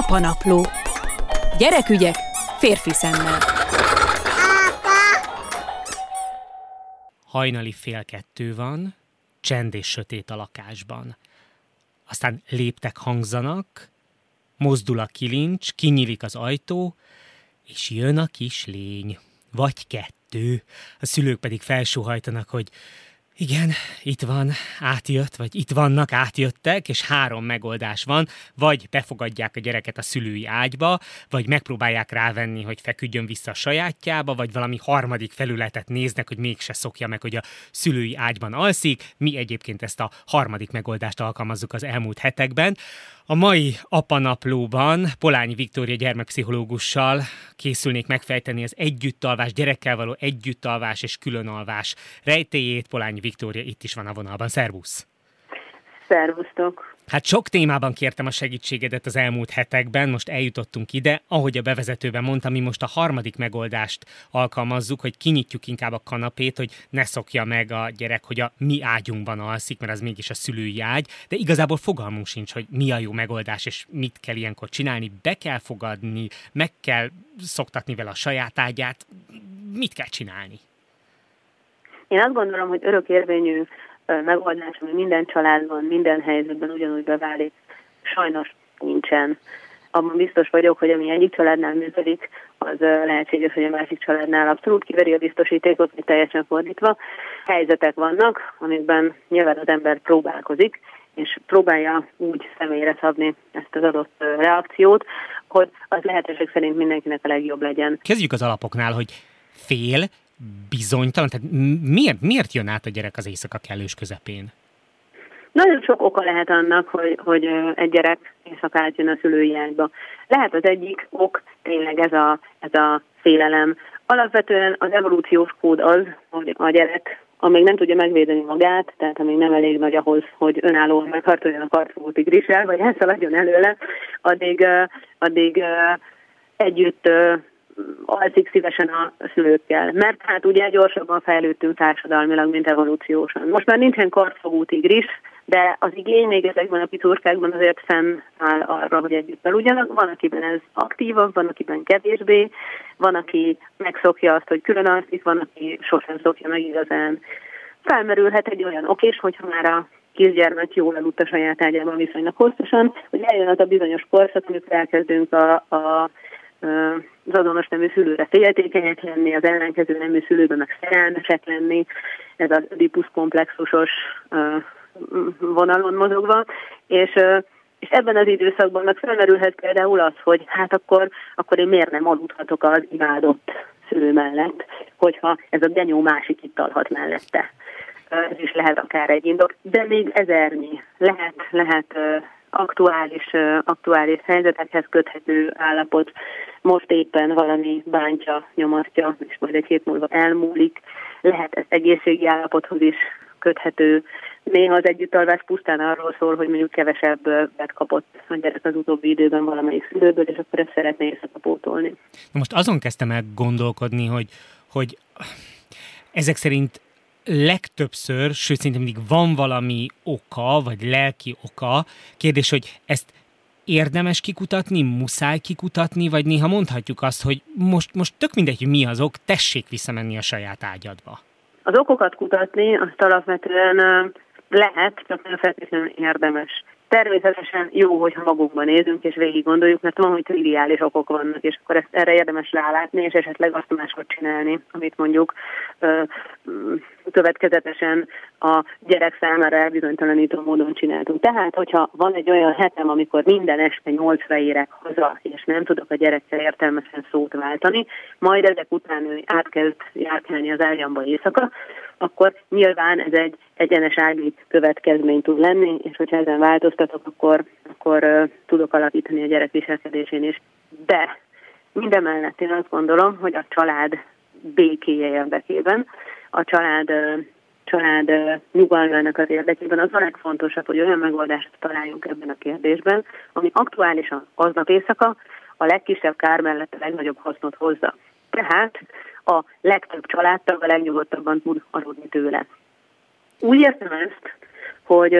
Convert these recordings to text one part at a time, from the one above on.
Apanapló. Gyerekügyek férfi szemmel. Hajnali fél kettő van, csend és sötét a lakásban. Aztán léptek hangzanak, mozdul a kilincs, kinyílik az ajtó, és jön a kis lény. Vagy kettő. A szülők pedig felsóhajtanak, hogy igen, itt van, átjött, vagy itt vannak, átjöttek, és három megoldás van, vagy befogadják a gyereket a szülői ágyba, vagy megpróbálják rávenni, hogy feküdjön vissza a sajátjába, vagy valami harmadik felületet néznek, hogy mégse szokja meg, hogy a szülői ágyban alszik. Mi egyébként ezt a harmadik megoldást alkalmazzuk az elmúlt hetekben. A mai apanaplóban Polányi Viktória gyermekpszichológussal készülnék megfejteni az együttalvás, gyerekkel való együttalvás és különalvás rejtéjét. Polányi Viktória itt is van a vonalban. Szervusz! Szervusztok! Hát sok témában kértem a segítségedet az elmúlt hetekben, most eljutottunk ide, ahogy a bevezetőben mondtam, mi most a harmadik megoldást alkalmazzuk, hogy kinyitjuk inkább a kanapét, hogy ne szokja meg a gyerek, hogy a mi ágyunkban alszik, mert az mégis a szülői ágy, de igazából fogalmunk sincs, hogy mi a jó megoldás, és mit kell ilyenkor csinálni, be kell fogadni, meg kell szoktatni vele a saját ágyát, mit kell csinálni? Én azt gondolom, hogy örökérvényű megoldás, ami minden családban, minden helyzetben ugyanúgy beválik, sajnos nincsen. Abban biztos vagyok, hogy ami egyik családnál működik, az lehetséges, hogy a másik családnál abszolút kiveri a biztosítékot, vagy teljesen fordítva. Helyzetek vannak, amikben nyilván az ember próbálkozik, és próbálja úgy személyre szabni ezt az adott reakciót, hogy az lehetőség szerint mindenkinek a legjobb legyen. Kezdjük az alapoknál, hogy fél, bizonytalan? Tehát miért, miért jön át a gyerek az éjszaka kellős közepén? Nagyon sok oka lehet annak, hogy, hogy egy gyerek éjszaka átjön a szülői ágyba. Lehet az egyik ok tényleg ez a, ez a félelem. Alapvetően az evolúciós kód az, hogy a gyerek amíg nem tudja megvédeni magát, tehát amíg nem elég nagy ahhoz, hogy önállóan megharcoljon a kartfogó tigrissel, vagy elszaladjon előle, addig, addig együtt alszik szívesen a szülőkkel, mert hát ugye gyorsabban fejlődtünk társadalmilag, mint evolúciósan. Most már nincsen kartfogó tigris, de az igény még ezekben a picurkákban azért fennáll arra, hogy együtt aludjanak. Van, akiben ez aktívabb, van, akiben kevésbé, van, aki megszokja azt, hogy külön alszik, van, aki sosem szokja meg igazán. Felmerülhet egy olyan ok is, hogyha már a kisgyermek jól aludt a saját ágyában viszonylag hosszasan, hogy eljön az a bizonyos korszak, amikor elkezdünk a, a az azonos nemű szülőre féltékenyek lenni, az ellenkező nemű szülőben meg szerelmesek lenni, ez az Oedipus komplexusos vonalon mozogva, és és ebben az időszakban meg felmerülhet például az, hogy hát akkor, akkor én miért nem aludhatok az imádott szülő mellett, hogyha ez a genyó másik itt alhat mellette. Ez is lehet akár egy indok, de még ezernyi. Lehet, lehet aktuális, aktuális helyzetekhez köthető állapot. Most éppen valami bántja, nyomatja, és majd egy hét múlva elmúlik. Lehet ez egészségi állapothoz is köthető. Néha az együttalvás pusztán arról szól, hogy mondjuk kevesebbet kapott a gyerek az utóbbi időben valamelyik szülőből, és akkor ezt szeretné éjszakapótolni. Na most azon kezdtem el gondolkodni, hogy, hogy ezek szerint legtöbbször, sőt szerintem mindig van valami oka, vagy lelki oka. Kérdés, hogy ezt érdemes kikutatni, muszáj kikutatni, vagy néha mondhatjuk azt, hogy most, most tök mindegy, mi az ok, tessék visszamenni a saját ágyadba. Az okokat kutatni azt alapvetően lehet, csak nem feltétlenül érdemes. Természetesen jó, hogyha magunkban nézünk és végig gondoljuk, mert van, hogy triviális okok vannak, és akkor ezt erre érdemes rálátni, és esetleg azt máshogy csinálni, amit mondjuk ö, következetesen a gyerek számára elbizonytalanító módon csináltunk. Tehát, hogyha van egy olyan hetem, amikor minden este nyolcra érek haza, és nem tudok a gyerekkel értelmesen szót váltani, majd ezek után ő átkezd járkálni az ágyamba éjszaka, akkor nyilván ez egy egyenes ági következmény tud lenni, és hogyha ezen változtatok, akkor, akkor uh, tudok alapítani a gyerek viselkedésén is. De mindemellett én azt gondolom, hogy a család békéje érdekében, a család uh, család nyugalmának az érdekében az a legfontosabb, hogy olyan megoldást találjunk ebben a kérdésben, ami aktuálisan aznap éjszaka a legkisebb kár mellett a legnagyobb hasznot hozza. Tehát a legtöbb családtag a legnyugodtabban tud aludni tőle. Úgy értem ezt, hogy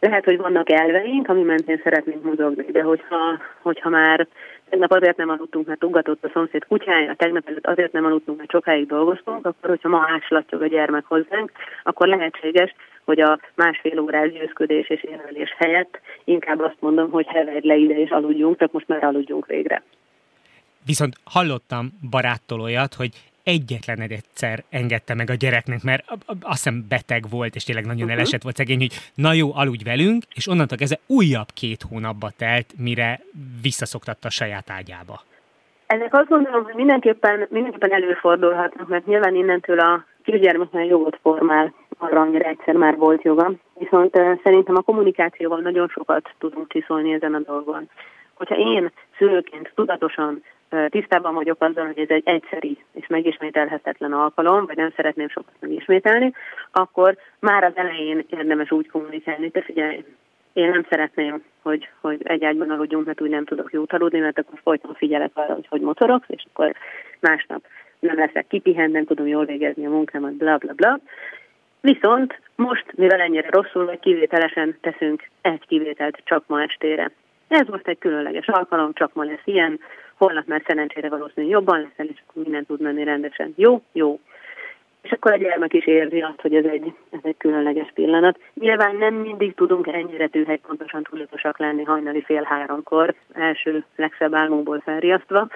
lehet, hogy vannak elveink, ami mentén szeretnénk mozogni, de hogyha, hogyha már tegnap azért nem aludtunk, mert ugatott a szomszéd kutyája, tegnap előtt azért nem aludtunk, mert sokáig dolgoztunk, akkor hogyha ma áslattyog a gyermek hozzánk, akkor lehetséges, hogy a másfél órás győzködés és érvelés helyett inkább azt mondom, hogy heverj le ide és aludjunk, csak most már aludjunk végre. Viszont hallottam baráttól olyat, hogy egyetlen egyszer engedte meg a gyereknek, mert azt hiszem beteg volt, és tényleg nagyon uh-huh. elesett volt szegény, hogy na jó, aludj velünk, és onnantól kezdve újabb két hónapba telt, mire visszaszoktatta a saját ágyába. Ezek azt gondolom, hogy mindenképpen, mindenképpen előfordulhatnak, mert nyilván innentől a kisgyermeknél jogot formál arra, amire egyszer már volt joga. Viszont szerintem a kommunikációval nagyon sokat tudunk csiszolni ezen a dolgon. Hogyha én szülőként tudatosan tisztában vagyok azzal, hogy ez egy egyszeri és megismételhetetlen alkalom, vagy nem szeretném sokat megismételni, akkor már az elején érdemes úgy kommunikálni, te figyelj, én nem szeretném, hogy, hogy egy ágyban aludjunk, mert úgy nem tudok jót aludni, mert akkor folyton figyelek arra, hogy hogy motorok, és akkor másnap nem leszek kipihent, nem tudom jól végezni a munkámat, bla bla bla. Viszont most, mivel ennyire rosszul vagy, kivételesen teszünk egy kivételt csak ma estére. Ez most egy különleges alkalom, csak ma lesz ilyen, holnap már szerencsére valószínűleg jobban lesz, és akkor minden tud menni rendesen. Jó, jó. És akkor a gyermek is érzi azt, hogy ez egy, ez egy különleges pillanat. Nyilván nem mindig tudunk ennyire tűhely pontosan tudatosak lenni hajnali fél háromkor, első legszebb álmunkból felriasztva,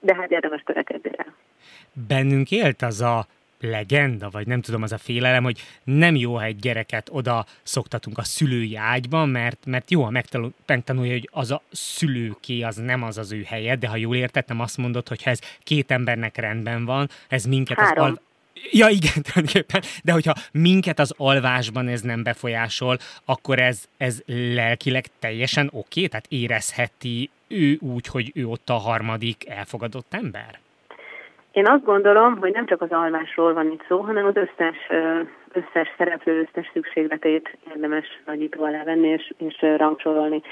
de hát érdemes törekedni rá. Bennünk élt az a legenda, vagy nem tudom, az a félelem, hogy nem jó, ha egy gyereket oda szoktatunk a szülői ágyban, mert, mert jó, ha megtanulja, hogy az a szülőké, az nem az az ő helye, de ha jól értettem, azt mondod, hogy ha ez két embernek rendben van, ez minket Három. az al- Ja, igen, tulajdonképpen. De hogyha minket az alvásban ez nem befolyásol, akkor ez, ez lelkileg teljesen oké? Okay? Tehát érezheti ő úgy, hogy ő ott a harmadik elfogadott ember? Én azt gondolom, hogy nem csak az alvásról van itt szó, hanem az összes, összes szereplő, összes szükségletét érdemes nagyító alá venni és, és rangsorolni.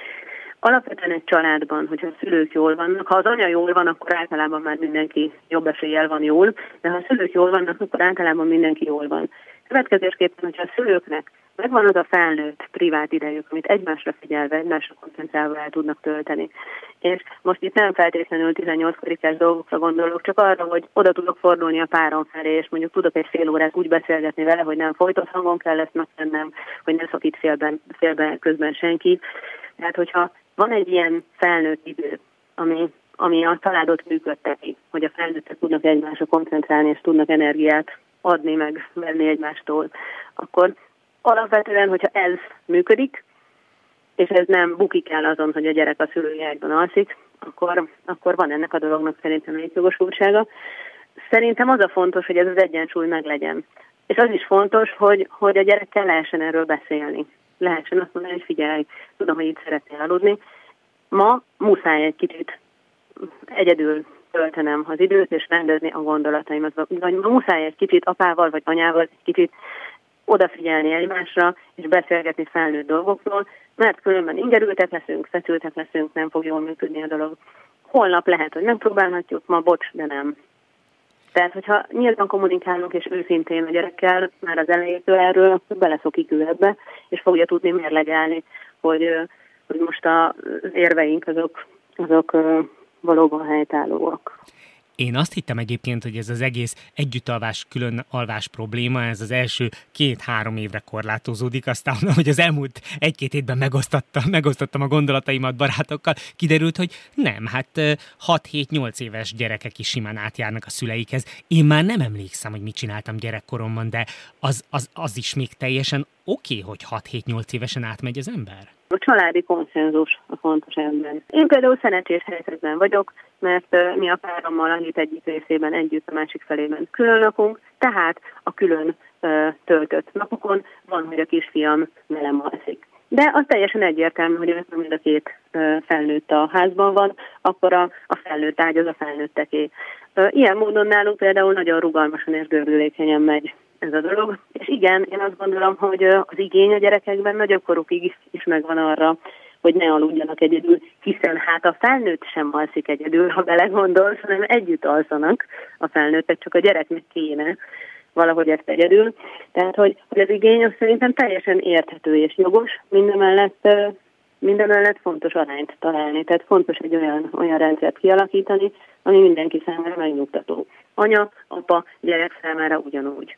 Alapvetően egy családban, hogyha a szülők jól vannak, ha az anya jól van, akkor általában már mindenki jobb eséllyel van jól, de ha a szülők jól vannak, akkor általában mindenki jól van. Következésképpen, hogyha a szülőknek megvan az a felnőtt privát idejük, amit egymásra figyelve, egymásra koncentrálva el tudnak tölteni. És most itt nem feltétlenül 18 korikás dolgokra gondolok, csak arra, hogy oda tudok fordulni a párom felé, és mondjuk tudok egy fél órát úgy beszélgetni vele, hogy nem folytott hangon kell lesz megtennem, hogy ne szakít félben, félben közben senki. Tehát, hogyha van egy ilyen felnőtt idő, ami, ami a családot működteti, hogy a felnőttek tudnak egymásra koncentrálni, és tudnak energiát adni, meg venni egymástól, akkor alapvetően, hogyha ez működik, és ez nem bukik el azon, hogy a gyerek a szülői ágyban alszik, akkor, akkor van ennek a dolognak szerintem egy jogosultsága. Szerintem az a fontos, hogy ez az egyensúly meglegyen. És az is fontos, hogy, hogy a gyerekkel lehessen erről beszélni. Lehessen azt mondani, hogy figyelj, tudom, hogy itt szeretnél aludni. Ma muszáj egy kicsit egyedül töltenem az időt, és rendezni a gondolataimat. Vagy muszáj egy kicsit apával, vagy anyával egy kicsit odafigyelni egymásra, és beszélgetni felnőtt dolgokról, mert különben ingerültek leszünk, feszültek leszünk, nem fog jól működni a dolog. Holnap lehet, hogy megpróbálhatjuk, ma bocs, de nem. Tehát, hogyha nyíltan kommunikálunk és őszintén a gyerekkel már az elejétől erről, akkor beleszokik ő ebbe, és fogja tudni mérlegelni, hogy, hogy most az érveink azok, azok valóban helytállóak. Én azt hittem egyébként, hogy ez az egész együttalvás, külön alvás probléma, ez az első két-három évre korlátozódik, aztán, hogy az elmúlt egy-két hétben megosztottam, megosztottam a gondolataimat barátokkal, kiderült, hogy nem, hát 6-7-8 éves gyerekek is simán átjárnak a szüleikhez. Én már nem emlékszem, hogy mit csináltam gyerekkoromban, de az, az, az is még teljesen oké, okay, hogy 6-7-8 évesen átmegy az ember? A családi konszenzus a fontos ebben. Én például szerencsés helyzetben vagyok, mert mi a párommal annyit egyik részében együtt, a másik felében külön lakunk, tehát a külön töltött napokon van, hogy a kisfiam velem alszik. De az teljesen egyértelmű, hogy amikor mind a két felnőtt a házban van, akkor a, a felnőtt ágy az a felnőtteké. Ilyen módon nálunk például nagyon rugalmasan és gördülékenyen megy ez a dolog. És igen, én azt gondolom, hogy az igény a gyerekekben nagyobb korukig is megvan arra, hogy ne aludjanak egyedül, hiszen hát a felnőtt sem alszik egyedül, ha belegondolsz, hanem együtt alszanak a felnőttek, csak a gyereknek kéne, valahogy ezt egyedül. Tehát, hogy, hogy az igény az szerintem teljesen érthető és jogos, mindemellett mindemellett fontos arányt találni, tehát fontos egy olyan, olyan rendszert kialakítani, ami mindenki számára megnyugtató. Anya, apa, gyerek számára ugyanúgy.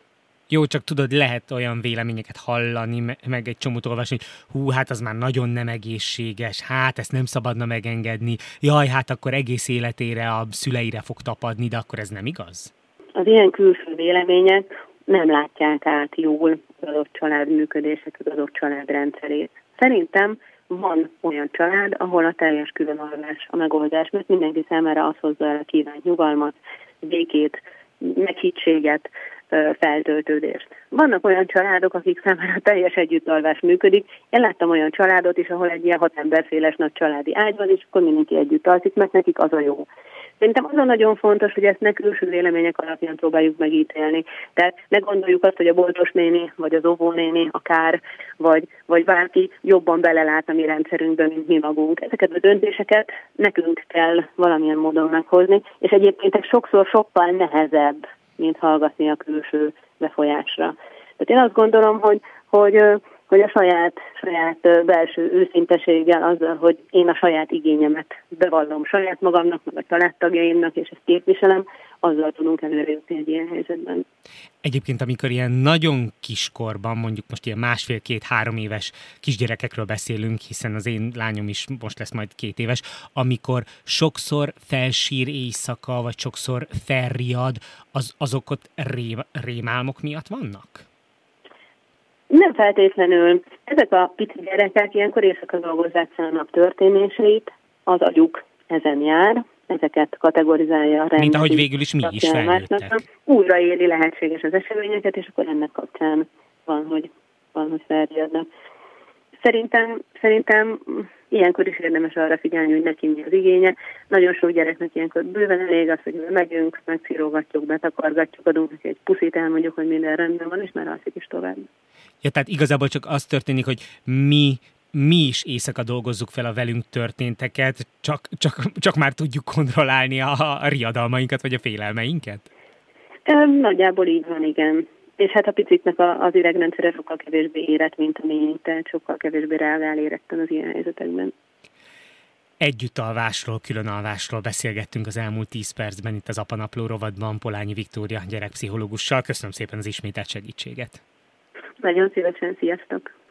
Jó, csak tudod, lehet olyan véleményeket hallani, meg egy csomót olvasni, hogy hú, hát az már nagyon nem egészséges, hát ezt nem szabadna megengedni, jaj, hát akkor egész életére a szüleire fog tapadni, de akkor ez nem igaz? Az ilyen külső vélemények nem látják át jól az adott család működését, az adott család rendszerét. Szerintem van olyan család, ahol a teljes különalvás a megoldás, mert mindenki számára az hozza el a kívánt nyugalmat, békét, meghittséget, feltöltődést. Vannak olyan családok, akik számára teljes együttalvás működik. Én láttam olyan családot is, ahol egy ilyen hat emberféles nagy családi ágy van, és akkor mindenki együtt alszik, mert nekik az a jó. Szerintem az a nagyon fontos, hogy ezt ne külső vélemények alapján próbáljuk megítélni. Tehát ne gondoljuk azt, hogy a boltos néni, vagy az óvónéni akár, vagy, vagy bárki jobban belelát a mi rendszerünkben, mint mi magunk. Ezeket a döntéseket nekünk kell valamilyen módon meghozni, és egyébként ez sokszor sokkal nehezebb, mint hallgatni a külső befolyásra. Tehát én azt gondolom, hogy, hogy hogy a saját, saját belső őszinteséggel, azzal, hogy én a saját igényemet bevallom saját magamnak, meg a családtagjaimnak, és ezt képviselem, azzal tudunk előre jutni egy ilyen helyzetben. Egyébként, amikor ilyen nagyon kiskorban, mondjuk most ilyen másfél-két-három éves kisgyerekekről beszélünk, hiszen az én lányom is most lesz majd két éves, amikor sokszor felsír éjszaka, vagy sokszor felriad, az, azok ott rém, rémálmok miatt vannak? Nem feltétlenül. Ezek a pici gyerekek ilyenkor éjszaka dolgozzák fel a nap történéseit, az agyuk ezen jár, ezeket kategorizálja a rendszer. Mint ahogy végül is mi is felnőttek. Újraéli lehetséges az eseményeket, és akkor ennek kapcsán van, hogy, van, hogy felriadnak. Szerintem, szerintem ilyenkor is érdemes arra figyelni, hogy neki mi az igénye. Nagyon sok gyereknek ilyenkor bőven elég az, hogy megyünk, megszírogatjuk, betakargatjuk, adunk neki egy puszit, elmondjuk, hogy minden rendben van, és már alszik is tovább. Ja, tehát igazából csak az történik, hogy mi mi is éjszaka dolgozzuk fel a velünk történteket, csak, csak, csak már tudjuk kontrollálni a, a riadalmainkat, vagy a félelmeinket? Nagyjából így van, igen. És hát a piciknek az idegrendszere sokkal kevésbé érett, mint a miénk, tehát sokkal kevésbé reagál éretten az ilyen helyzetekben. Együttalvásról, különalvásról beszélgettünk az elmúlt 10 percben itt az Apanapló rovatban Polányi Viktória gyerekpszichológussal. Köszönöm szépen az ismételt segítséget. Nagyon szívesen, sziasztok!